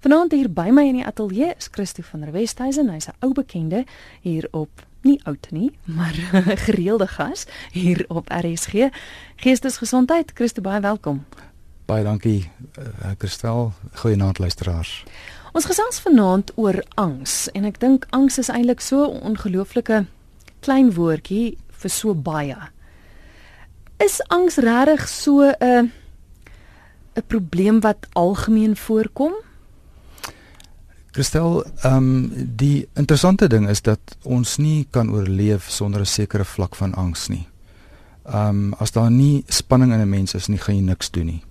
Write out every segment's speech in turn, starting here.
Vanaand hier by my in die ateljee is Christo van der Westhuizen, hy's 'n ou bekende hier op nie oud nie, maar gereelde gas hier op RSG. Geestesgesondheid, Christo baie welkom. Baie dankie, uh, Christel. Goeienaand luisteraars. Ons gesels vanaand oor angs en ek dink angs is eintlik so 'n ongelooflike klein woordjie vir so baie. Is angs regtig so 'n 'n probleem wat algemeen voorkom? Christel, ehm um, die interessante ding is dat ons nie kan oorleef sonder 'n sekere vlak van angs nie. Ehm um, as daar nie spanning in 'n mens is nie, gaan jy niks doen nie.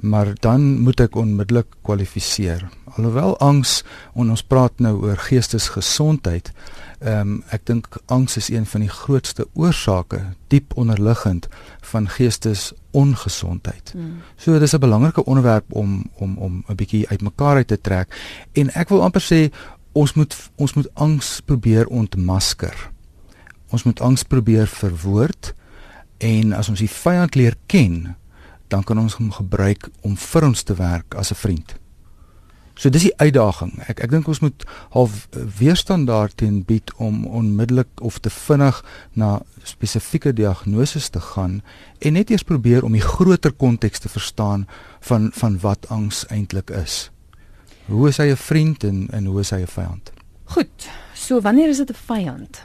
Maar dan moet ek onmiddellik kwalifiseer. Alhoewel angs, ons praat nou oor geestesgesondheid, Ehm um, ek dink angs is een van die grootste oorsake diep onderliggend van geestesongesondheid. Mm. So dis 'n belangrike onderwerp om om om 'n bietjie uitmekaar uit te trek en ek wil amper sê ons moet ons moet angs probeer ontmasker. Ons moet angs probeer verwoord en as ons die vyand leer ken, dan kan ons hom gebruik om vir ons te werk as 'n vriend. So dis die uitdaging. Ek ek dink ons moet half weerstand daarteen bied om onmiddellik of te vinnig na spesifieke diagnoses te gaan en net eers probeer om die groter konteks te verstaan van van wat angs eintlik is. Hoe is hy 'n vriend en en hoe is hy 'n vyand? Goed. So wanneer is dit 'n vyand?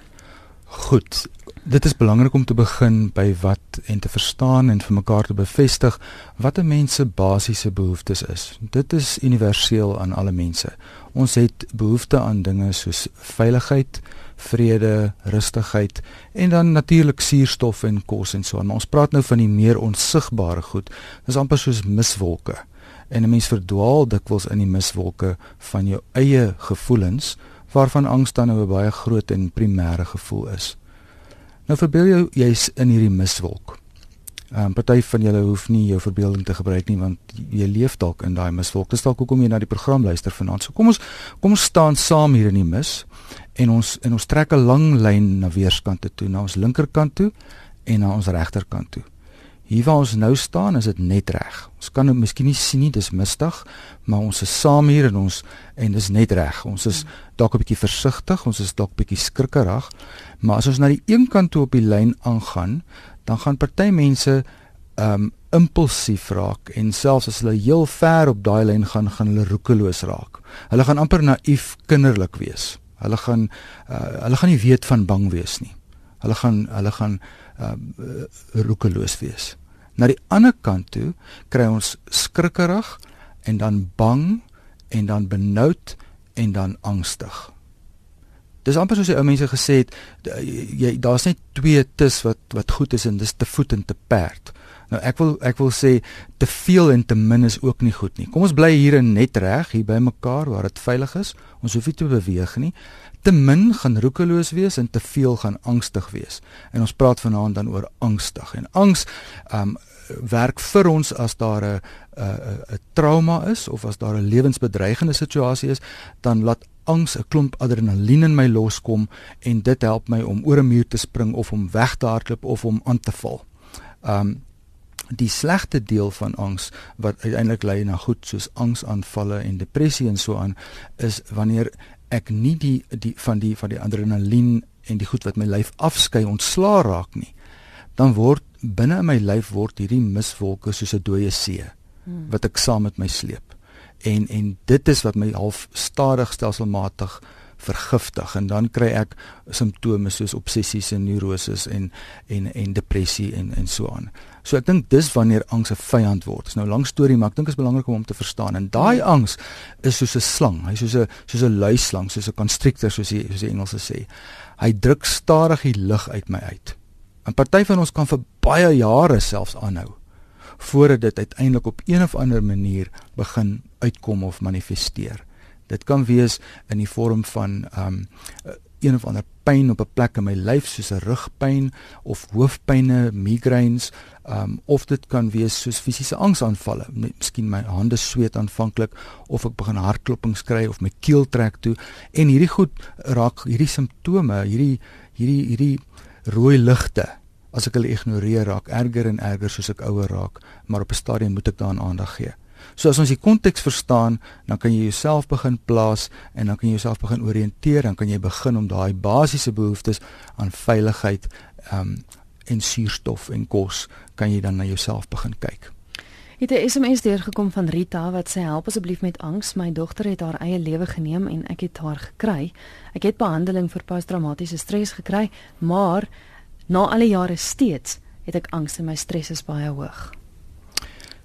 Goed. Dit is belangrik om te begin by wat en te verstaan en vir mekaar te bevestig wat 'n mens se basiese behoeftes is. Dit is universeel aan alle mense. Ons het behoefte aan dinge soos veiligheid, vrede, rustigheid en dan natuurlik suurstof en kos en so aan. Maar ons praat nou van die meer onsigbare goed. Dit is amper soos miswolke. En 'n mens verdwaal dikwels in die miswolke van jou eie gevoelens waarvan angs dan nou 'n baie groot en primêre gevoel is. Nou verbeel jou jy's in hierdie miswolk. Ehm um, party van julle hoef nie jou verbeelding te gebruik nie want jy leef dalk in daai miswolk. Dis dalk hoekom jy na die program luister vanaand. So kom ons kom ons staan saam hier in die mis en ons en ons trek 'n lang lyn na weerskante toe, na ons linkerkant toe en na ons regterkant toe. Hier waar ons nou staan, is dit net reg. Ons kan nou miskien nie sien nie, dis mistig, maar ons is saam hier en ons en dis net reg. Ons is dalk 'n bietjie versigtig, ons is dalk bietjie skrikkerig, maar as ons na die een kant toe op die lyn aangaan, dan gaan party mense um impulsief raak en selfs as hulle heel ver op daai lyn gaan, gaan hulle roekeloos raak. Hulle gaan amper naïef kinderlik wees. Hulle gaan uh, hulle gaan nie weet van bang wees nie. Hulle gaan hulle gaan uh, roekeloos wees. Na die ander kant toe kry ons skrikkerig en dan bang en dan benoud en dan angstig. Dis amper soos die ou mense gesê het, jy daar's net twee tis wat wat goed is en dis te voet en te perd. Nou ek wil ek wil sê te veel en te min is ook nie goed nie. Kom ons bly hier net reg hier by mekaar waar dit veilig is. Ons hoef nie te beweeg nie. Te min gaan roekeloos wees en te veel gaan angstig wees. En ons praat vanaand dan oor angstig. En angs um werk vir ons as daar 'n 'n trauma is of as daar 'n lewensbedreigende situasie is, dan laat angs 'n klomp adrenalien in my loskom en dit help my om oor 'n muur te spring of om weg te hardloop of om aan te val. Um die slegte deel van angs wat uiteindelik lei na goed soos angsaanvalle en depressie en so aan is wanneer ek nie die die van die van die adrenalien en die goed wat my lyf afskei ontslaa raak nie dan word binne in my lyf word hierdie miswolke soos 'n dooie see hmm. wat ek saam met my sleep. En en dit is wat my half stadig stelselmatig vergiftig en dan kry ek simptome soos obsessies en neuroses en en en depressie en en so aan. So ek dink dis wanneer angs 'n vyand word. Dis nou 'n lang storie, maar ek dink dit is belangrik om hom te verstaan. En daai hmm. angs is soos 'n slang. Hy's soos 'n soos 'n luislang, soos 'n constrictor soos die soos die Engelse sê. Hy druk stadig die lug uit my uit. 'n Party van ons kan vir baie jare selfs aanhou voordat dit uiteindelik op een of ander manier begin uitkom of manifesteer. Dit kan wees in die vorm van um een of ander pyn op 'n plek in my lyf soos 'n rugpyn of hoofpynne, migraines, um of dit kan wees soos fisiese angsaanvalle. Miskien my hande sweet aanvanklik of ek begin hartklopings kry of my keel trek toe. En hierdie goed raak hierdie simptome, hierdie hierdie hierdie rooi ligte as ek hulle ignoreer raak erger en erger soos ek ouer raak. Maar op 'n stadium moet ek daaraan aandag gee So as ons die konteks verstaan, dan kan jy jouself begin plaas en dan kan jy jouself begin orienteer, dan kan jy begin om daai basiese behoeftes aan veiligheid, ehm um, en suurstof en kos kan jy dan na jouself begin kyk. Het 'n SMS deurgekom van Rita wat sê help asseblief met angs. My dogter het haar eie lewe geneem en ek het haar gekry. Ek het behandeling vir posttraumatiese stres gekry, maar na al die jare steeds het ek angs en my stres is baie hoog.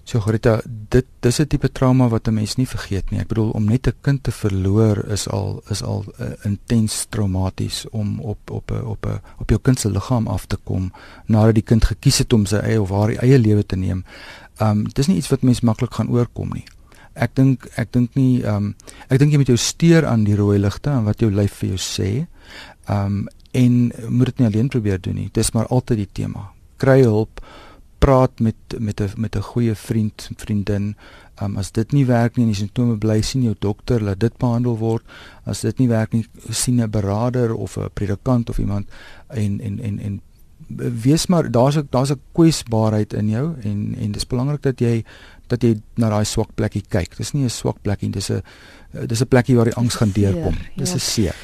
So Rita, dit dis 'n tipe trauma wat 'n mens nie vergeet nie. Ek bedoel om net 'n kind te verloor is al is al uh, intens traumaties om op op 'n op 'n op jou kind se liggaam af te kom nadat die kind gekies het om sy eie of haar eie lewe te neem um dis nie iets wat mens maklik gaan oorkom nie. Ek dink ek dink nie um ek dink jy moet jou steur aan die rooi ligte en wat jou lyf vir jou sê. Um en moet dit nie alleen probeer doen nie. Dis maar altyd die tema. Kry hulp, praat met met 'n met 'n goeie vriend, vriendin. Um as dit nie werk nie en die simptome bly sien jou dokter, laat dit behandel word. As dit nie werk nie, sien 'n beraader of 'n predikant of iemand en en en en wees maar daar's 'n daar's 'n kwesbaarheid in jou en en dis belangrik dat jy dat jy na daai swak plekkie kyk. Dis nie 'n swak plekkie, dis 'n dis 'n plekkie waar die angs gaan deurkom. Dis 'n ja. seer.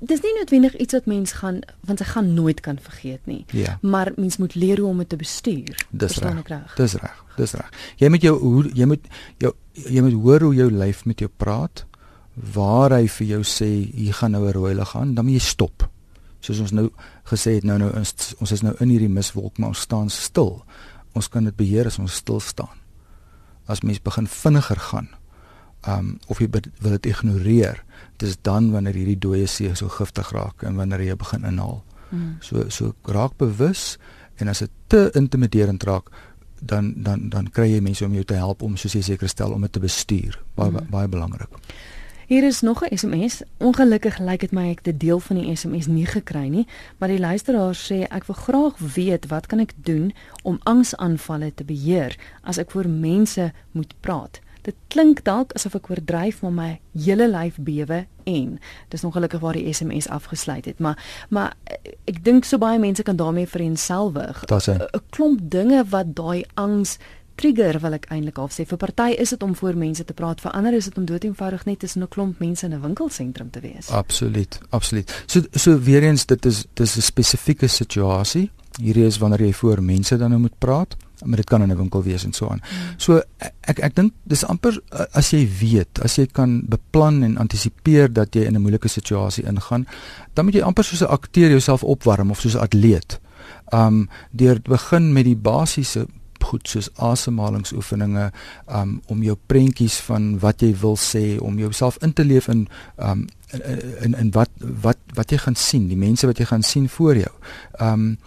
Dis nie noodwendig iets wat mens gaan want sy gaan nooit kan vergeet nie. Ja. Maar mens moet leer hoe om dit te bestuur. Dis reg. Dis reg. Dis reg. Jy moet jou hoe jy moet jou jy moet hoor hoe jou lyf met jou praat. Waar hy vir jou sê hier gaan nou 'n rooi lig aan, dan moet jy stop soos ons nou gesê het nou nou ons, ons is nou in hierdie miswolk maar ons staan stil. Ons kan dit beheer as ons stil staan. As mens begin vinniger gaan, um of jy wil dit ignoreer, dis dan wanneer hierdie dooie see so giftig raak en wanneer jy begin inhaal. Hmm. So so raak bewus en as dit te intimiderend raak, dan dan dan kry jy mense om jou te help om soos jy seker stel om dit te bestuur. Baie hmm. baie belangrik. Hier is nog 'n SMS. Ongelukkig lyk dit my ek het deel van die SMS nie gekry nie, maar die luisteraar sê ek wil graag weet wat kan ek doen om angsaanvalle te beheer as ek voor mense moet praat. Dit klink dalk asof ek oordryf, maar my hele lyf bewe en dis ongelukkig waar die SMS afgesluit het, maar maar ek dink so baie mense kan daarmee vereenselwig. 'n klomp dinge wat daai angs trigger wil ek eintlik al sê. Vir party is dit om voor mense te praat vir ander is dit om doeteenvoudig net tussen 'n klomp mense in 'n winkelsentrum te wees. Absoluut absoluut. So so weer eens dit is dis 'n spesifieke situasie hierdie is wanneer jy voor mense dan nou moet praat maar dit kan in 'n winkel wees en so aan. Hmm. so ek ek dink dis amper as jy weet as jy kan beplan en antisipeer dat jy in 'n moeilike situasie ingaan dan moet jy amper soos 'n akteur jouself opwarm of soos 'n atleet. Um deur begin met die basiese goed soos asemhalingsoefeninge um om jou prentjies van wat jy wil sê om jouself in te leef in um in in wat wat wat jy gaan sien die mense wat jy gaan sien voor jou. Um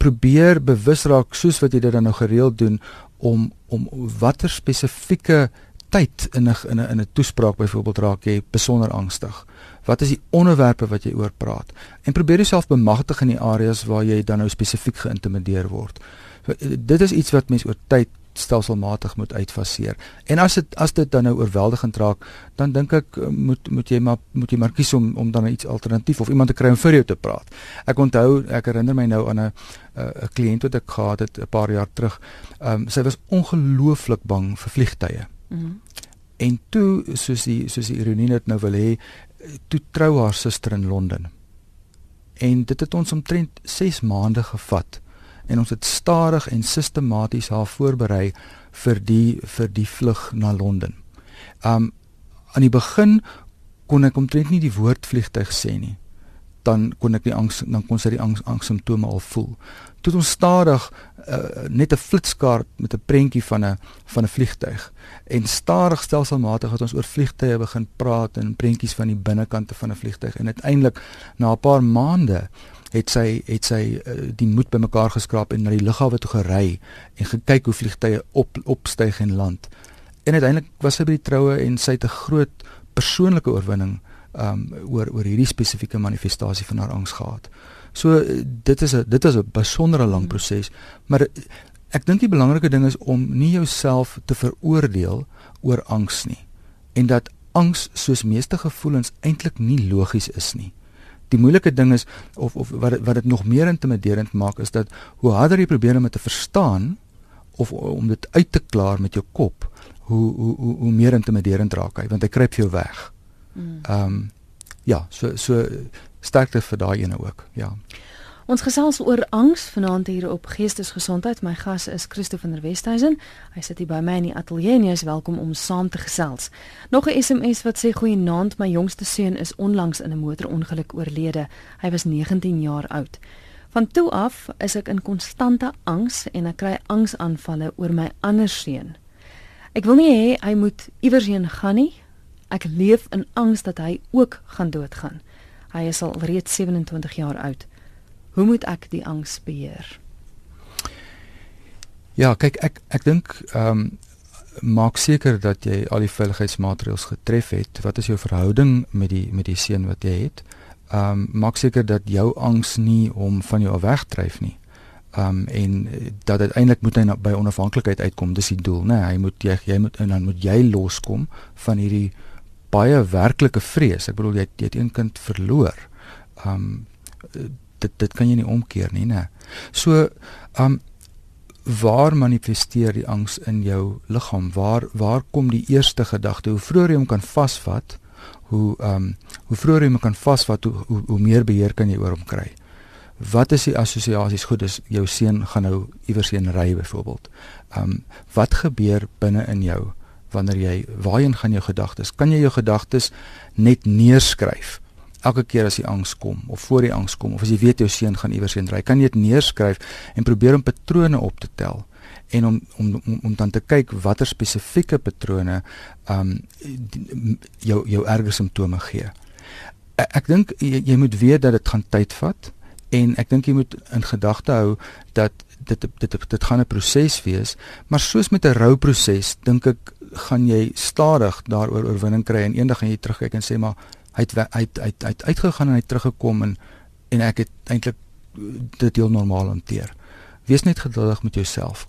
probeer bewus raak soos wat jy dit dan nou gereeld doen om om watter spesifieke tyd in 'n in 'n in 'n toespraak byvoorbeeld raak jy besonder angstig? Wat is die onderwerpe wat jy oor praat? En probeer jouself bemagtig in die areas waar jy dan nou spesifiek geïntimideer word dit is iets wat mens oor tyd stelselmatig moet uitfaseer. En as dit as dit dan nou oorweldigend raak, dan dink ek eh, moet moet jy maar moet jy maar kies om om dan iets alternatief of iemand te kry om vir jou te praat. Ek onthou, ek herinner my nou aan 'n eh, 'n kliënt wat ek gehad het 'n paar jaar terug. Ehm um, sy was ongelooflik bang vir vliegtye. Mm -hmm. En toe soos die soos die ironie net nou wil hê, toe trou haar suster in Londen. En dit het ons omtrent 6 maande gevat en ons het stadig en sistematies haar voorberei vir die vir die vlug na Londen. Um aan die begin kon ek omtrent nie die woord vliegtyg sê nie. Dan kon ek die angs dan kon sy die angs angs simptome al voel. Toe ons stadig uh, net 'n flitskaart met 'n prentjie van 'n van 'n vliegtyg en stadig stelselmatig het ons oor vliegtye begin praat en prentjies van die binnekante van 'n vliegtyg en uiteindelik na 'n paar maande het sy het sy uh, die moed bymekaar geskraap en na die lughawe toe gery en gekyk hoe vliegtye op opstyg en land. En uiteindelik was sy by die troue en sy het 'n groot persoonlike oorwinning um oor oor hierdie spesifieke manifestasie van haar angs gehad. So dit is 'n dit is 'n besondere lang proses, maar ek dink die belangrike ding is om nie jouself te veroordeel oor angs nie en dat angs soos meeste gevoelens eintlik nie logies is nie die moeilike ding is of of wat wat dit nog meer intimiderend maak is dat hoe harder jy probeer om dit te verstaan of om dit uit te klaar met jou kop, hoe hoe hoe, hoe meer intimiderend raak hy want hy kruip jou weg. Hmm. Ehm um, ja, so so sterkte vir daai ene ook. Ja. Ons gesels oor angs vanaand hier op Geestesgesondheid. My gas is Christo van der Westhuizen. Hy sit hier by my in die ateljee en jy is welkom om saam te gesels. Nog 'n SMS wat sê goeienaand, my jongste seun is onlangs in 'n motorongeluk oorlede. Hy was 19 jaar oud. Van toe af is ek in konstante angs en ek kry angsaanvalle oor my ander seun. Ek wil nie hê hy moet iewers heen gaan nie. Ek leef in angs dat hy ook gaan doodgaan. Hy is al reeds 27 jaar oud. Hoe moet ek die angs beheer? Ja, kyk ek ek dink ehm um, maak seker dat jy al die veiligheidsmaatreëls getref het. Wat is jou verhouding met die met die seun wat jy het? Ehm um, maak seker dat jou angs nie hom van jou wegdryf nie. Ehm um, en dat uiteindelik moet hy na, by onafhanklikheid uitkom. Dis die doel, né? Nee, hy moet jy jy moet en dan moet jy loskom van hierdie baie werklike vrees. Ek bedoel jy jy het een kind verloor. Ehm um, dit dit kan jy nie omkeer nie, né? So, um, waar manifesteer die angs in jou liggaam? Waar waar kom die eerste gedagte? Hoe vroeër jy hom kan vasvat, hoe um, hoe vroeër jy hom kan vasvat, hoe, hoe hoe meer beheer kan jy oor hom kry. Wat is die assosiasies? Goed, is jou seun gaan nou iewers heen ry byvoorbeeld. Um, wat gebeur binne in jou wanneer jy waarheen gaan jou gedagtes? Kan jy jou gedagtes net neerskryf? Elke keer as die angs kom of voor die angs kom of as jy weet jou seun gaan iewers heen ry, kan jy dit neerskryf en probeer om patrone op te tel en om om om, om dan te kyk watter spesifieke patrone um jou jou erge simptome gee. Ek, ek dink jy, jy moet weet dat dit gaan tyd vat en ek dink jy moet in gedagte hou dat dit dit dit, dit gaan 'n proses wees, maar soos met 'n rouproses dink ek gaan jy stadig daaroor oorwinning kry en eendag gaan jy terugkyk en sê maar hy het hy het, hy het, hy het uitgegaan en hy het teruggekom en en ek het eintlik dit heel normaal hanteer. Wees net geduldig met jouself.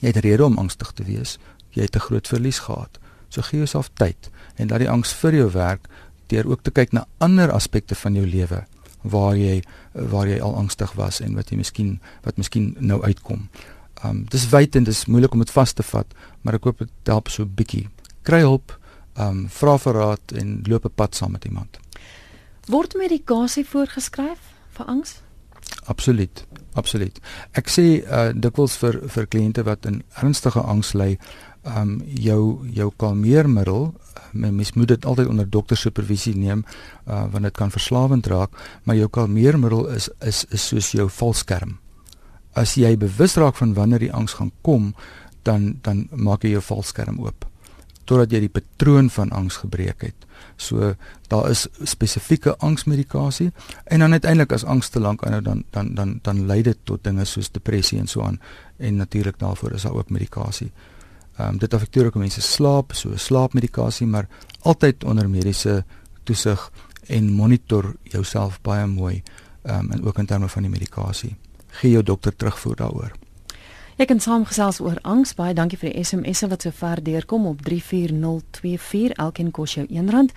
Jy het rede om angstig te wees. Jy het 'n groot verlies gehad. So gee jouself tyd en laat die angs vir jou werk deur ook te kyk na ander aspekte van jou lewe waar jy waar jy al angstig was en wat jy miskien wat miskien nou uitkom. Um dis wyd en dis moeilik om dit vas te vat, maar ek hoop dit help so bietjie. Kry hulp um vra vir raad en loop 'n pad saam met iemand. Word medikasie voorgeskryf vir angs? Absoluut. Absoluut. Ek sê uh dikwels vir vir kliënte wat in ernstige angs ly, um jou jou kalmeermiddel, mens moet dit altyd onder doktersupervisie neem uh want dit kan verslawend raak, maar jou kalmeermiddel is is is soos jou valskerm. As jy bewus raak van wanneer die angs gaan kom, dan dan maak jy jou valskerm oop totdat jy die patroon van angs gebreek het. So daar is spesifieke angsmedikasie en dan uiteindelik as angs te lank aanhou dan dan dan dan lei dit tot dinge soos depressie en so aan en natuurlik daarvoor is daar ook medikasie. Ehm um, dit affekteer ook mense slaap, so slaapmedikasie, maar altyd onder mediese toesig en monitor jouself baie mooi ehm um, en ook in terme van die medikasie. Gee jou dokter terugvoer daaroor. Ek kan saamgesels oor angs. Baie dankie vir die SMS'e wat sover deurkom op 34024. Elkeen kos jou R1.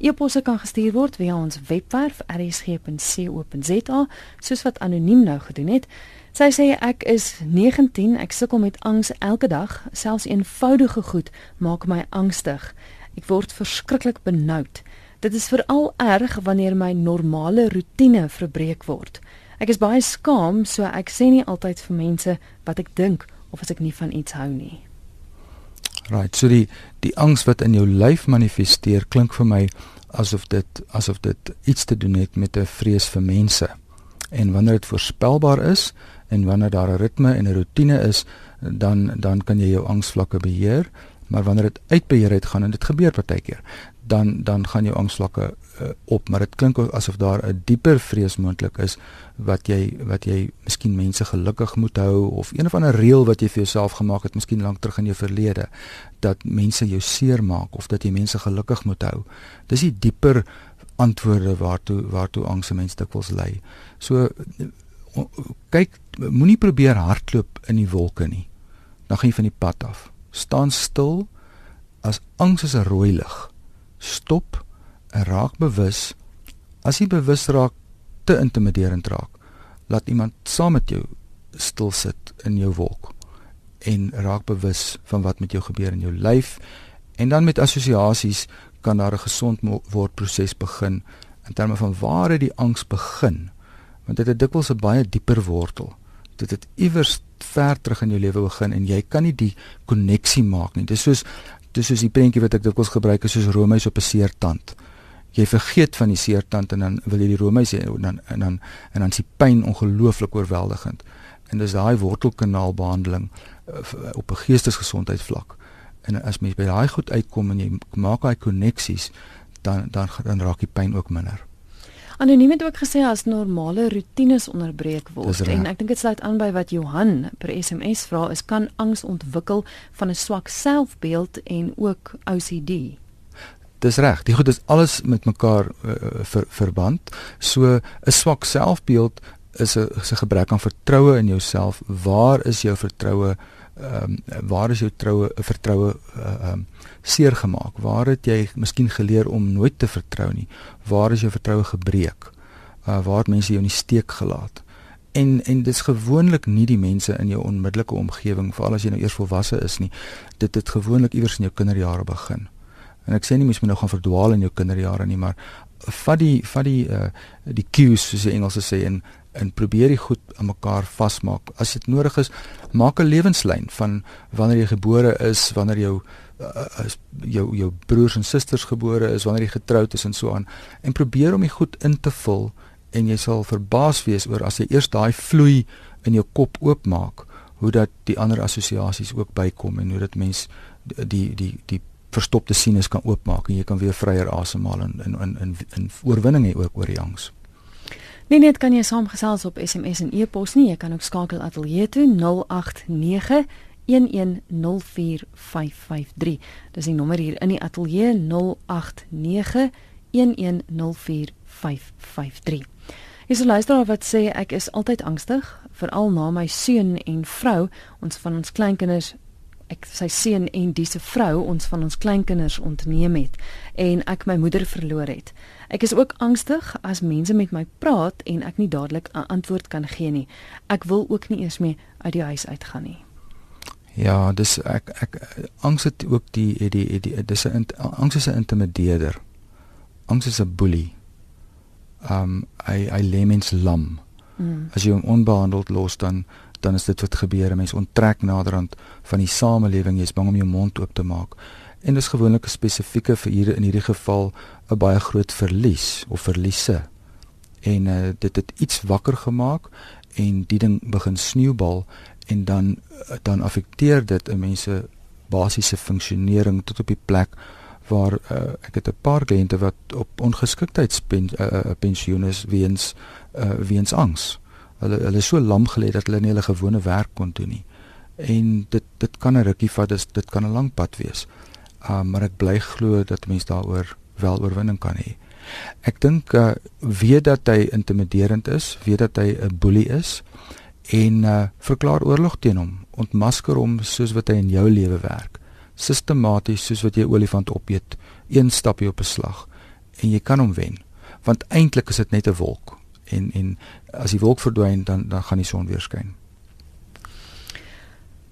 E-posse kan gestuur word via ons webwerf rsg.co.za, soos wat anoniem nou gedoen het. Sy sê ek is 19, ek sukkel met angs elke dag, selfs eenvoudige goed maak my angstig. Ek word verskriklik benoud. Dit is veral erg wanneer my normale rotine verbreek word. Ek is baie skaam, so ek sê nie altyd vir mense wat ek dink of as ek nie van iets hou nie. Right, so die die angs wat in jou lyf manifesteer klink vir my asof dit asof dit iets te doen het met 'n vrees vir mense. En wanneer dit voorspelbaar is en wanneer daar 'n ritme en 'n rotine is, dan dan kan jy jou angsvlakke beheer, maar wanneer dit uit beheer uit gaan en dit gebeur partykeer, dan dan gaan jou angsvlakke uh, op, maar dit klink asof daar 'n dieper vrees moontlik is wat jy wat jy miskien mense gelukkig moet hou of een of ander reël wat jy vir jouself gemaak het miskien lank terug in jou verlede dat mense jou seermaak of dat jy mense gelukkig moet hou. Dis die dieper antwoorde waartoe waartoe angse mense dikwels lei. So kyk, moenie probeer hardloop in die wolke nie. Dan gaan jy van die pad af. Staan stil as angs is 'n rooi lig. Stop en raak bewus as jy bewus raak te intimiderend raak. Laat iemand saam met jou stil sit in jou wolk en raak bewus van wat met jou gebeur in jou lyf. En dan met assosiasies kan daar 'n gesond word proses begin in terme van waar het die angs begin. Want dit het dikwels 'n baie dieper wortel. Dit het iewers ver terug in jou lewe begin en jy kan nie die koneksie maak nie. Dis soos dis soos die prentjie wat ek dikwels gebruik is soos roomys op 'n seertand. Jy vergeet van die seertand en dan wil jy die roomys hê en dan en dan en dan is die pyn ongelooflik oorweldigend. En dis daai wortelkanaalbehandeling uh, op 'n geestesgesondheid vlak en as mens by daai goed uitkom en jy maak daai koneksies dan dan dan raak die pyn ook minder. Anoniem het ook gesê as normale rotines onderbreek word en ek dink dit sluit aan by wat Johan per SMS vra is kan angs ontwikkel van 'n swak selfbeeld en ook OCD. Dis reg, die goed is alles met mekaar uh, ver, verband. So 'n swak selfbeeld is 'n gebrek aan vertroue in jouself. Waar is jou vertroue? Ehm um, waar is jou troue vertroue ehm uh, um, seer gemaak? Waar het jy miskien geleer om nooit te vertrou nie? Waar is jou vertroue gebreek? Uh waar het mense jou in die steek gelaat? En en dis gewoonlik nie die mense in jou onmiddellike omgewing, veral as jy nou eers volwasse is nie. Dit het gewoonlik iewers in jou kinderjare begin. En ek sê nie mens moet nou gaan verdwaal in jou kinderjare nie, maar vat die vat die uh die cues soos die Engelse sê en en probeer dit goed aan mekaar vasmaak. As dit nodig is, maak 'n lewenslyn van wanneer jy gebore is, wanneer jou uh, jou jou broers en susters gebore is, wanneer jy getroud is en so aan en probeer om dit goed in te vul en jy sal verbaas wees oor as jy eers daai vloei in jou kop oopmaak, hoe dat die ander assosiasies ook bykom en hoe dit mens die die die verstopte sinus kan oopmaak en jy kan weer vryer asemhaal en in in in oorwinning hê ook oor die angs. Nee net kan jy saamgesels op SMS en e-pos nie. Jy kan ook skakel ateljee toe 089 1104553. Dis die nommer hier in die ateljee 089 1104553. Is 'n luisteraar wat sê ek is altyd angstig, veral na my seun en vrou, ons van ons kleinkinders ek sy seun en dis 'n vrou ons van ons kleinkinders ontneem het en ek my moeder verloor het. Ek is ook angstig as mense met my praat en ek nie dadelik 'n antwoord kan gee nie. Ek wil ook nie eers meer uit die huis uitgaan nie. Ja, dis ek ek angs het ook die die die dis 'n angs is 'n intimideerder. Angs is 'n boelie. Um hy hy lê mens lam. Mm. As jy hom onbehandeld los dan dan is dit wat gebeur. Mense onttrek naderhand van die samelewing. Jy's bang om jou mond oop te maak. En dis gewoonlik 'n spesifieke vir hier in hierdie geval 'n baie groot verlies of verliese. En uh, dit het iets wakker gemaak en die ding begin sneeubal en dan uh, dan affekteer dit 'n mens se basiese funksionering tot op die plek waar uh, ek het 'n paar kliënte wat op ongeskiktheidspensioen uh, is weens uh, weens angs. Hulle hulle so lam gelê dat hulle nie hulle gewone werk kon doen nie. En dit dit kan 'n rukkie vat, dit, dit kan 'n lang pad wees. Uh, maar ek bly glo dat mense daaroor wel oorwinning kan hê. Ek dink uh weet dat hy intimiderend is, weet dat hy 'n boelie is en uh verklaar oorlog teen hom, ontmasker hom soos wat hy in jou lewe werk. Sistematies soos wat jy olifant opeet, een stapie op 'n slag en jy kan hom wen. Want eintlik is dit net 'n wolk en en as die wolk verdwyn dan dan gaan die son weer skyn.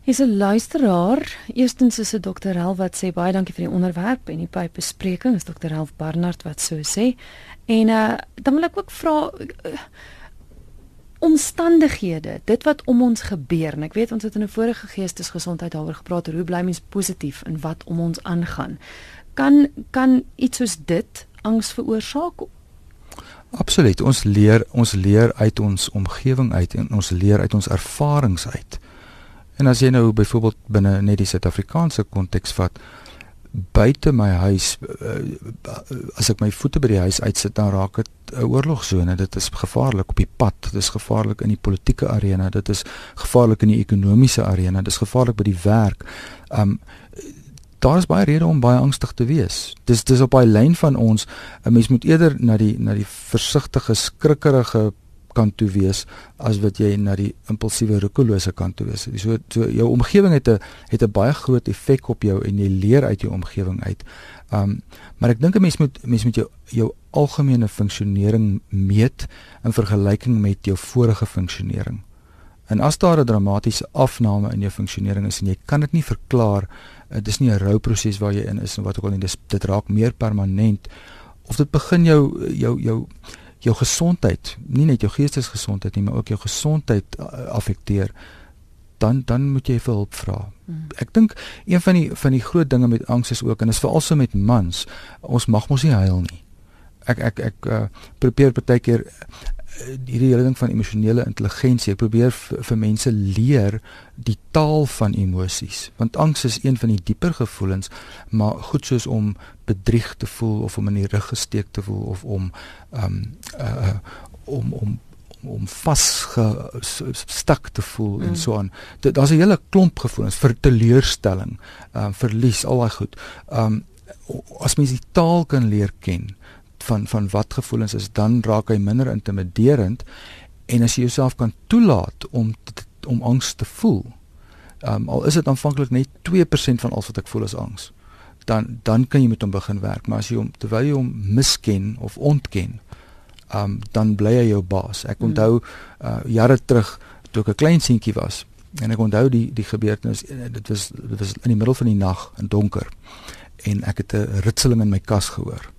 Is 'n luisteraar. Eerstens is dit Dr. Hel wat sê baie dankie vir die onderwerp en die pype bespreking. Is Dr. Hel Barnard wat so sê. En uh dan wil ek ook vra uh, omstandighede, dit wat om ons gebeur. En ek weet ons het in 'n vorige geestesgesondheid daaroor gepraat hoe bly mens positief in wat om ons aangaan. Kan kan iets soos dit angs veroorsaak? Absoluut. Ons leer ons leer uit ons omgewing uit en ons leer uit ons ervarings uit. En as jy nou byvoorbeeld binne net die Suid-Afrikaanse konteks vat, buite my huis uh, as ek my voete by die huis uitsit dan raak dit 'n oorlogsone. Dit is gevaarlik op die pad, dit is gevaarlik in die politieke arena, dit is gevaarlik in die ekonomiese arena, dit is gevaarlik by die werk. Um daar is baie redes om baie angstig te wees. Dis dis op daai lyn van ons 'n mens moet eerder na die na die versigtige, skrikkerige kant toe wees as wat jy na die impulsiewe roekelose kant toe wees. So so jou omgewing het 'n het 'n baie groot effek op jou en jy leer uit jou omgewing uit. Um maar ek dink 'n mens moet mens moet jou jou algemene funksionering meet in vergelyking met jou vorige funksionering. En as daar 'n dramatiese afname in jou funksionering is en jy kan dit nie verklaar, dit is nie 'n rouproses waar jy in is en wat ook al nie, dis dit raak meer permanent of dit begin jou jou jou jou gesondheid, nie net jou geestesgesondheid nie, maar ook jou gesondheid uh, affekteer dan dan moet jy vir hulp vra. Hmm. Ek dink een van die van die groot dinge met angs is ook en is veral so met mans, ons mag mos nie huil nie. Ek ek ek uh, probeer baie keer uh, hierdie hele ding van emosionele intelligensie, ek probeer vir mense leer die taal van emosies, want angs is een van die dieper gevoelens, maar goed soos om bedrieg te voel of om in die rug gesteek te voel of om um uh, om om om vasgestak te voel mm. en so aan. Daar's 'n hele klomp gevoelens vir teleurstelling, ehm um, verlies, al daai goed. Ehm um, as mens die taal kan leer ken van van wat gevoelens is, dan raak hy minder intimiderend en as jy jouself kan toelaat om om angs te voel. Ehm um, al is dit aanvanklik net 2% van al wat ek voel is angs. Dan dan kan jy met hom begin werk, maar as jy hom terwyl jy hom misken of ontken, um, dan bly hy jou baas. Ek hmm. onthou uh, jare terug toe ek 'n klein seentjie was en ek onthou die die gebeurtenis eh, dit was dit was in die middel van die nag in donker en ek het 'n ritseling in my kas gehoor.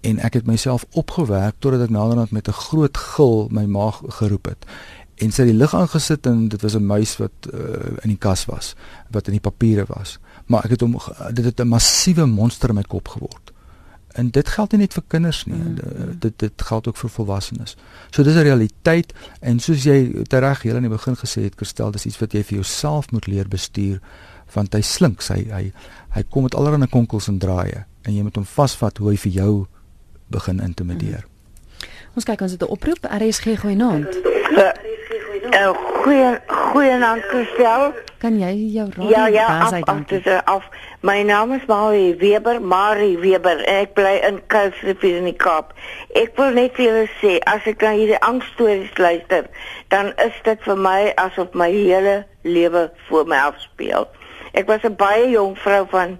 En ek het myself opgewerk totdat ek naderhand met 'n groot gil my maag geroep het. En sy het die lig aangesit en dit was 'n muis wat uh, in die kas was, wat in die papiere was. Maar ek het hom dit het 'n massiewe monster in my kop geword en dit geld nie net vir kinders nie mm -hmm. dit dit geld ook vir volwassenes so dis 'n realiteit en soos jy reg heel aan die begin gesê het Kerstel dis iets wat jy vir jouself moet leer bestuur want hy slink hy hy hy kom met allerlei konkels en draaie en jy moet hom vasvat hoe hy vir jou begin intimideer mm -hmm. ons kyk ons het 'n oproep RSG goeie naam Uh, goeie goeie naam Kerstel kan jy jou raad ja ja af, af, af, af My naam is Marie Weber, Marie Weber en ek bly in Kuilsrivier in die Kaap. Ek wil net vir julle sê as ek na hierdie angsstories luister, dan is dit vir my asof my hele lewe voor my afspeel. Ek was 'n baie jong vrou van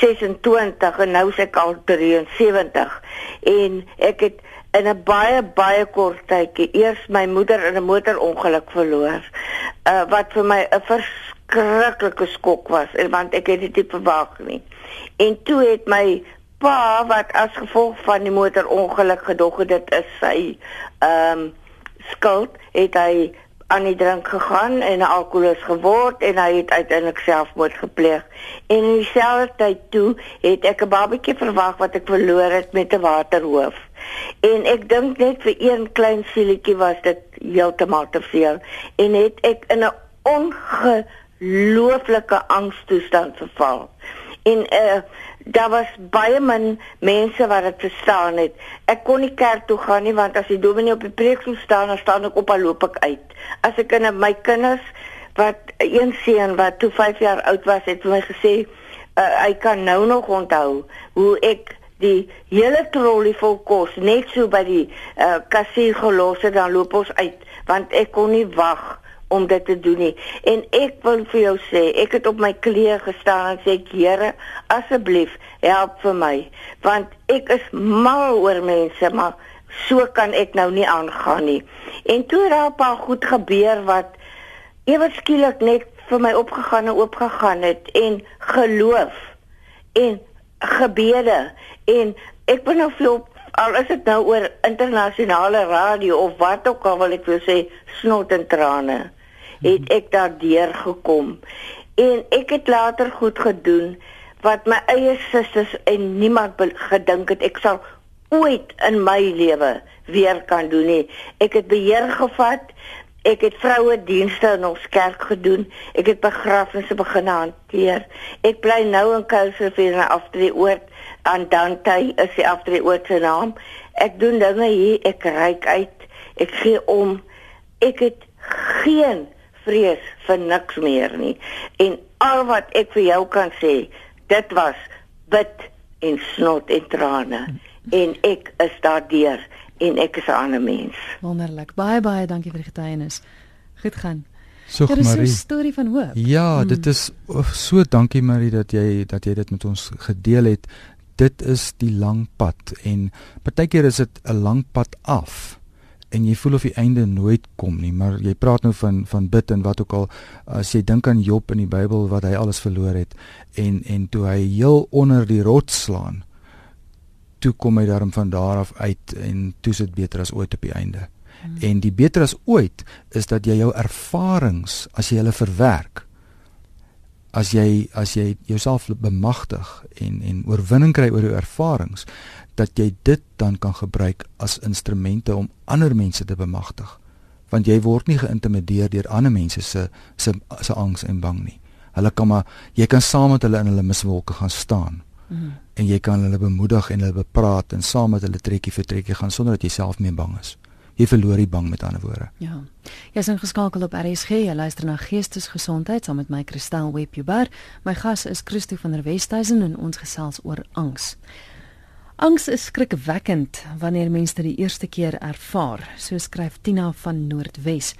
26 en nou is ek al 73 en ek het in 'n baie baie kort tydjie eers my moeder in 'n motorongeluk verloor. Uh wat vir my 'n vers verskriklike skok was want ek het dit nie verwag nie. En toe het my pa wat as gevolg van die motorongeluk gedog het dit is sy ehm um, skuld, het hy aan die drink gegaan en 'n alkoholus geword en hy het uiteindelik selfmoord gepleeg. En in dieselfde tyd toe het ek 'n babatjie verwag wat ek verloor het met 'n waterhoof. En ek dink net vir een klein sielietjie was dit heeltemal te veel en het ek in 'n onge ongelooflike angstoestand verval. En uh daar was baie min mense wat dit verstaan het. Ek kon nie kerk toe gaan nie want as die dominee op die preekstoel staan, dan staan ek op en loop ek uit. As ek in my kinders wat een seun wat toe 5 jaar oud was, het vir my gesê uh, hy kan nou nog onthou hoe ek die hele trolly vol kos net so by die uh, kassier gelos het dan loop ons uit want ek kon nie wag om dit te doen nie. En ek wil vir jou sê, ek het op my knieë gestaan en sê Here, asseblief, help vir my, want ek is mal oor mense, maar so kan ek nou nie aangaan nie. En toe het daar goed gebeur wat ewe skielik net vir my opgegaan en oopgegaan het en geloof en gebede en ek wil nou veel al is dit nou oor internasionale radio of wat ook al wil ek wil sê snot en trane het ek daardeur gekom. En ek het later goed gedoen wat my eie susters en niemand gedink het ek sal ooit in my lewe weer kan doen nie. Ek het beheer gevat. Ek het vroue dienste in ons kerk gedoen. Ek het begrafnisse begin hanteer. Ek bly nou in Kuilsrivier na aftreeoord aan Dante is die aftreeoord se naam. Ek doen dinge hier, ek reik uit. Ek gee om. Ek het geen vrees vir niks meer nie. En al wat ek vir jou kan sê, dit was bid en snot en trane en ek is daardeur en ek is 'n ander mens. Wonderlik. Baie baie dankie vir die getuienis. Goed gaan. So Marie. Dit is 'n storie van hoop. Ja, hmm. dit is oh, so dankie Marie dat jy dat jy dit met ons gedeel het. Dit is die lang pad en partykeer is dit 'n lang pad af en jy voel of die einde nooit kom nie, maar jy praat nou van van bid en wat ook al as jy dink aan Job in die Bybel wat hy alles verloor het en en toe hy heel onder die rots slaan, toe kom hy daarom van daar af uit en toe sit beter as ooit op die einde. Hmm. En die beter as ooit is dat jy jou ervarings as jy hulle verwerk as jy as jy jouself bemagtig en en oorwinning kry oor jou ervarings dat jy dit dan kan gebruik as instrumente om ander mense te bemagtig want jy word nie geïntimideer deur ander mense se se se angs en bang nie hulle kan maar jy kan saam met hulle in hulle miswolke gaan staan mm. en jy kan hulle bemoedig en hulle bepraat en saam met hulle trekkie vir trekkie gaan sonder dat jy self meer bang is jy verloor die bang met ander woorde. Ja. Jy's ingeskakel op RSG. Jy luister na Geestesgesondheid saam met my Christel Webber. My gas is Christo van der Westhuizen en ons gesels oor angs. Angs is skrikwekkend wanneer mense dit die eerste keer ervaar, so skryf Tina van Noordwes.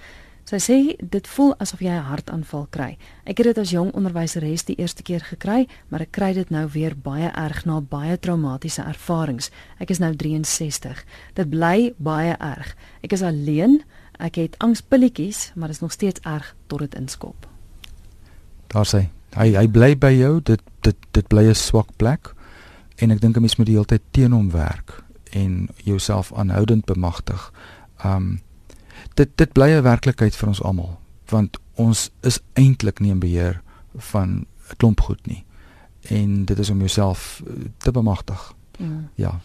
Sy sê dit voel asof jy 'n hartaanval kry. Ek het dit as jong onderwyseres die eerste keer gekry, maar ek kry dit nou weer baie erg na baie traumatiese ervarings. Ek is nou 63. Dit bly baie erg. Ek is alleen. Ek het angspilletjies, maar dit is nog steeds erg tot dit inskop. Daar sê hy hy bly by jou. Dit dit dit bly 'n swak plek en ek dink 'n mens moet die hele tyd teen hom werk en jouself aanhoudend bemagtig. Um dit dit bly 'n werklikheid vir ons almal want ons is eintlik nie in beheer van 'n klomp goed nie en dit is om jouself eh, te bemagtig. Mm. Ja.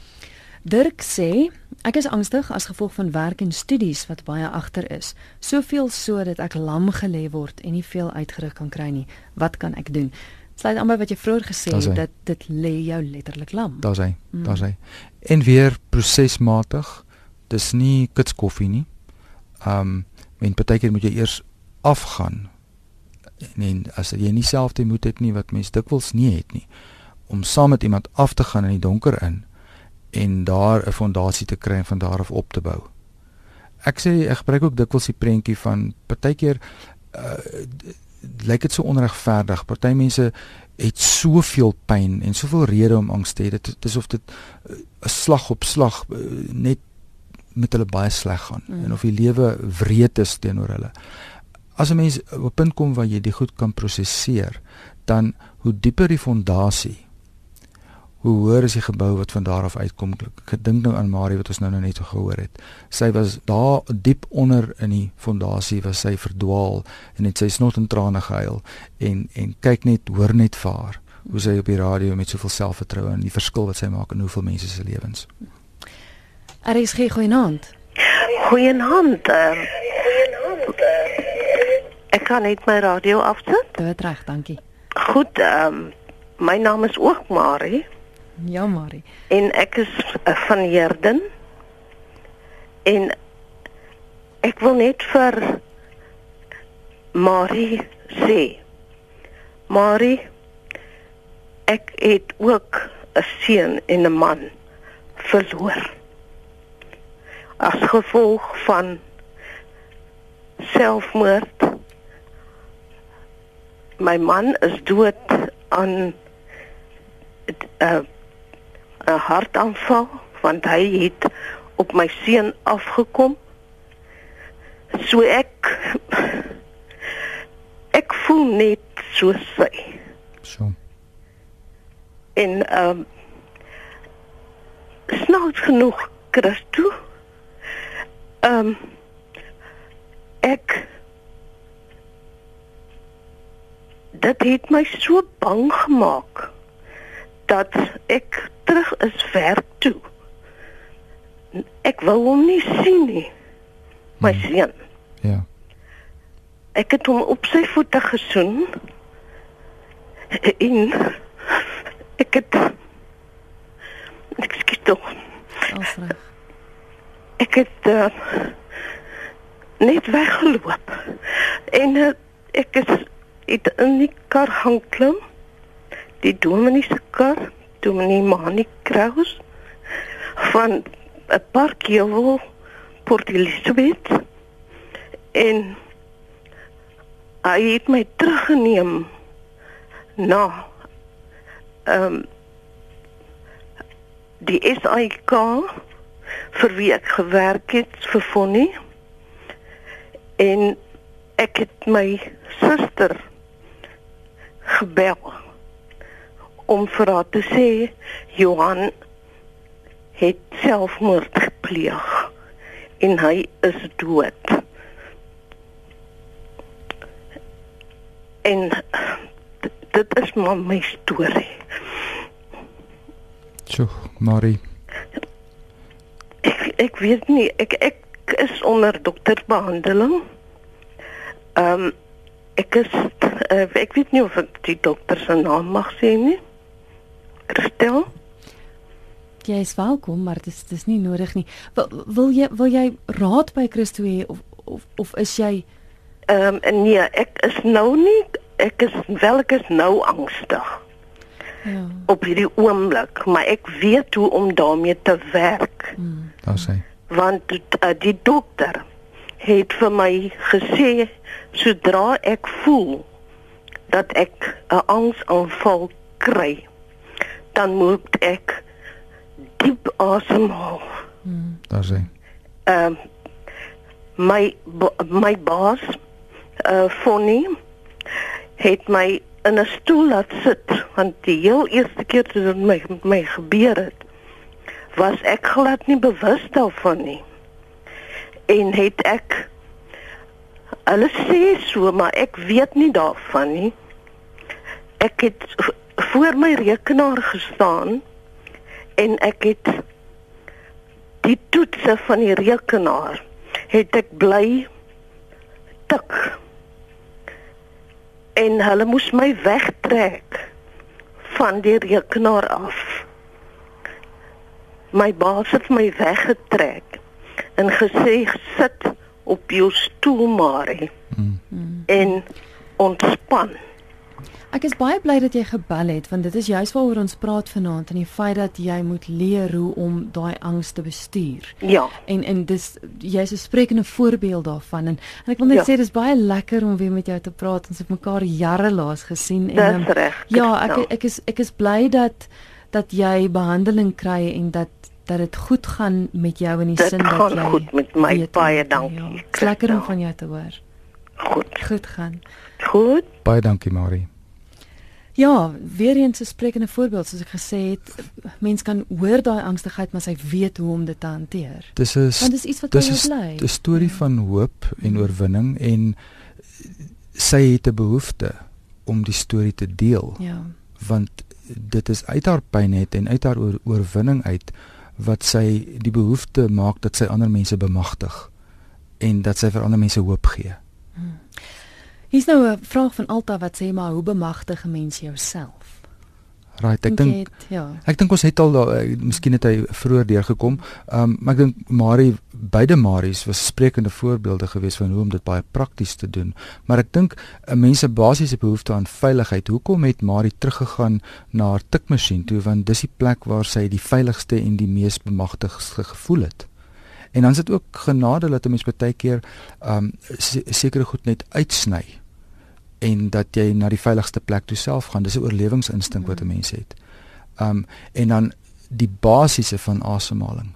Dirk sê ek is angstig as gevolg van werk en studies wat baie agter is. Soveel so dat ek lam gelê word en nie veel uitgerig kan kry nie. Wat kan ek doen? Sluit aan by wat jy vroeër gesê het dat dit lê jou letterlik lam. Daar's hy. Mm. Daar's hy. En weer prosesmatig. Dis nie kitskoffie nie. Ehm um, en partykeer moet jy eers afgaan. En, en as jy nie self die moed het nie wat mens dikwels nie het nie om saam met iemand af te gaan in die donker in en daar 'n fondasie te kry en van daar af op te bou. Ek sê ek gebruik ook dikwels die prentjie van partykeer uh, lyk dit so onregverdig. Party mense het soveel pyn en soveel redes om angs te hê. Dit is of dit 'n uh, slag op slag uh, net met hulle baie sleg gaan mm. en of die lewe wreed is teenoor hulle. As 'n mens op 'n punt kom waar jy dit goed kan prosesseer, dan hoe dieper die fondasie, hoe hoër is die gebou wat van daar af uitkom. Ek dink nou aan Marie wat ons nou nou net gehoor het. Sy was daar diep onder in die fondasie was sy verdwaal en het sy snot en trane gehuil en en kyk net hoor net vir haar hoe sy op die radio met soveel selfvertroue en die verskil wat sy maak in hoeveel mense se lewens. Er is geen goeienaand. Goeienaand. Uh, ek kan net my radio afsit. Dit reg, dankie. Goed, ehm um, my naam is ook Marie. Ja, Marie. En ek is uh, van Herden. En ek wil net vir Marie sê. Marie, ek het ook 'n seun en 'n man verloor as gevolg van selfmoord. My man is dood aan 'n uh, 'n hartaanval want hy het op my seun afgekom. So ek ek voel net so sy. So. En ehm um, snaaks genoeg Christus Ehm um, ek dit het my so bang gemaak dat ek terug is werk toe. Ek wou hom nie sien nie. My hmm. seun. Ja. Ek het hom op sy voete gesoen. En ek het ek skiet tog. Alsreg ek het uh, net weggeloop en uh, ek is het in die kar gaan klim die dominee se kar dominee Mani Kraus van 'n park hier Port Elizabeth en hy het my teruggeneem na ehm um, die SAIK vir wie ek gewerk het vir Fonnie. En ek het my suster gebel om vir haar te sê Johan het selfmoord gepleeg en hy is dood. En dit, is maar my storie. Sjoe, Marie. Ek ek weet nie, ek ek is onder dokterbehandeling. Ehm um, ek is uh, ek weet nie of ek die dokter se naam mag sê nie. Christel? Jy is welkom, maar dit is dis nie nodig nie. Wil, wil jy wil jy raad by Christo hê of of of is jy Ehm um, nee, ek is nou nie ek is wel ek is nou angstig ja. op hierdie oomblik, maar ek weet hoe om daarmee te werk. Hmm. Daar sê. Want uh, die dokter het vir my gesê sodra ek voel dat ek 'n angsaanval kry, dan moet ek diep asemhaal. Hmm. Daar sê. Ehm my ba- my baas uh Fonnie het my in 'n stoel laat sit want die heel eerste keer toe dit my met my gebeur het was ek glad nie bewus daarvan nie en het ek hulle sê so maar ek weet nie daarvan nie ek het voor my rekenaar gestaan en ek het die toetse van die rekenaar het ek bly tik. En hulle moes my wegtrek van die rekenaar af. My baas het my weggetrek en gesê sit op jou stoel Marie Mm. en ontspan Ek is baie bly dat jy gebel het want dit is juist waaroor ons praat vanaand en die feit dat jy moet leer hoe om daai angs te bestuur. ja En en dis jy's 'n sprekende voorbeeld daarvan en, en ek wil net Ja. sê dis baie lekker om weer met jou te praat. Ons het mekaar jare laas gesien en dis ehm, reg ja, ek Christel. ek is ek is bly dat dat jy behandeling kry en dat dat dit goed gaan met jou in die Dit sin dat gaan jy goed met my. weet Baie hoe- dankie, Ja, lekker om Christel. van jou te hoor. goed Goed gaan. goed Baie dankie, Marie. Ja, weer eens 'n sprekende voorbeeld soos ek gesê het, mens kan hoor daai angstigheid maar sy weet hoe om dit te hanteer. Dis 'n Want dis iets wat by dis jou 'n bly. 'n storie van hoop en oorwinning en sy het 'n behoefte om die storie te deel Ja. want dit is uit haar pyn het en uit haar oor, oorwinning uit wat sy die behoefte maak dat sy ander mense bemagtig en dat sy vir ander mense hoop gee. Hier's nou 'n vraag van Alta wat sê maar hoe bemagtig 'n mens jouself? Right, ek dink ja. Ek dink ons het al daar eh, miskien het hy vroeër deurgekom. Ehm um, maar ek dink Marie beide Maries was sprekende voorbeelde gewees van hoe om dit baie prakties te doen. Maar ek dink 'n mens se basiese behoefte aan veiligheid. Hoekom het Marie teruggegaan na haar tikmasjien toe want dis die plek waar sy die veiligste en die mees bemagtigste gevoel het. En dan is dit ook genade dat 'n mens baie keer ehm um, se sekere goed net uitsny en dat jy na die veiligste plek toe self gaan. Dis 'n oorlewingsinstink wat 'n mens het. Um en dan die basiese van asemhaling.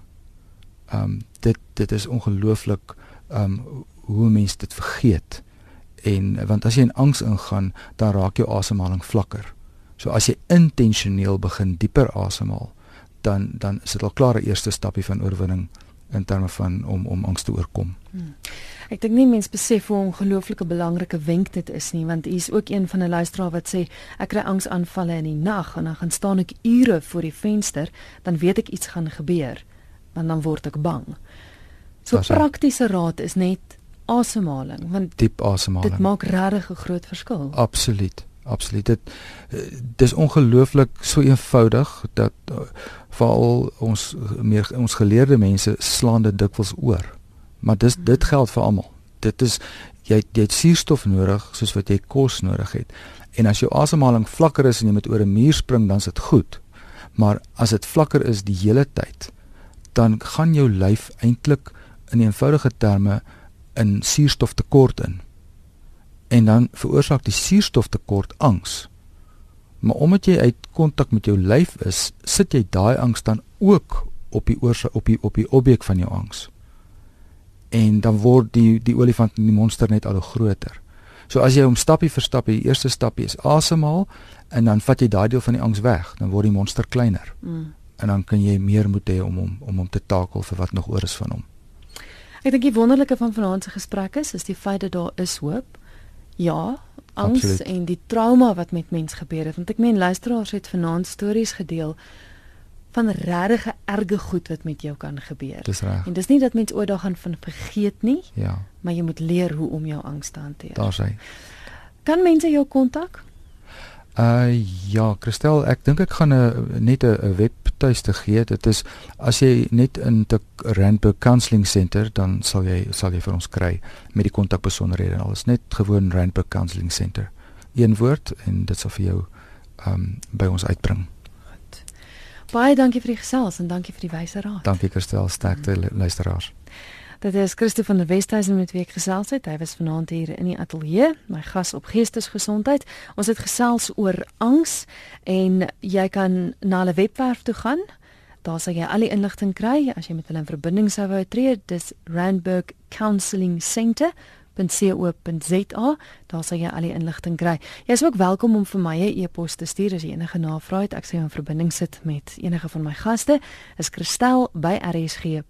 Um dit dit is ongelooflik um hoe 'n mens dit vergeet. En want as jy in angs ingaan, dan raak jou asemhaling vlakker. So as jy intentioneel begin dieper asemhaal, dan dan is dit al klaar 'n eerste stapie van oorwinning in terme van om om angs te oorkom. Ek dink nie mense besef hoe ongelooflike belangrike wenk dit is nie, want hier's ook een van 'n luisteraar wat sê ek kry angsaanvalle in die nag en dan gaan staan ek ure voor die venster, dan weet ek iets gaan gebeur, want dan word ek bang. So hy. praktiese raad is net asemhaling, want Diep asemhaling. dit maak regtig 'n groot verskil. Absoluut. Absoluut. Dit eh, dis ongelooflik so eenvoudig dat uh, veral ons meer ons geleerde mense slaan dit dikwels oor. Maar dis dit geld vir almal. Dit is jy jy het suurstof nodig soos wat jy kos nodig het. En as jou asemhaling vlakker is en jy met oor 'n muur spring, dan is dit goed. Maar as dit vlakker is die hele tyd, dan gaan jou lyf eintlik in eenvoudige terme in suurstoftekort in en dan veroorsaak die suurstoftekort angs. Maar omdat jy uit kontak met jou lyf is, sit jy daai angs dan ook op die oorsaak op die op die objek van jou angs. En dan word die die olifant en die monster net al hoe groter. So as jy hom stappie vir stappie, die eerste stappie is asemhaal en dan vat jy daai deel van die angs weg, dan word die monster kleiner. Mm. En dan kan jy meer moed hê om hom om hom te takel vir wat nog oor is van hom. Ek dink die wonderlike van vanaand se gesprek is, is die feit dat daar is hoop. Ja, angs Absoluut. en die trauma wat met mens gebeur het, want ek meen luisteraars het vanaand stories gedeel van regtig erge goed wat met jou kan gebeur. Dis reg. En dis nie dat mens ooit daar gaan van vergeet nie. Ja. Maar jy moet leer hoe om jou angs te hanteer. Daar's hy. Kan mense jou kontak? Uh ja, Christel, ek dink ek gaan 'n net 'n webtuiste gee. Dit is as jy net in die Randburg Counselling Center, dan sal jy sal jy vir ons kry met die kontakbesonderhede en alles. Net gewoon Randburg Counselling Center. Een woord en dit sal vir jou ehm um, by ons uitbring. Goed. Baie dankie vir die gesels en dankie vir die wyse raad. Dankie Christel, sterkte mm. luisteraars. Dit is Christo van der Westhuizen met wie ek gesels het. Hy was vanaand hier in die ateljee, my gas op geestesgesondheid. Ons het gesels oor angs en jy kan na hulle webwerf toe gaan. Daar sal jy al die inligting kry as jy met hulle in verbinding sou wou tree. Dis Randburg Counselling Centre .co.za daar sal jy al die inligting kry. Jy is ook welkom om vir my 'n e-pos te stuur as jy enige navrae het. Ek sê 'n verbinding sit met enige van my gaste. Is Christel by rsg.co.za.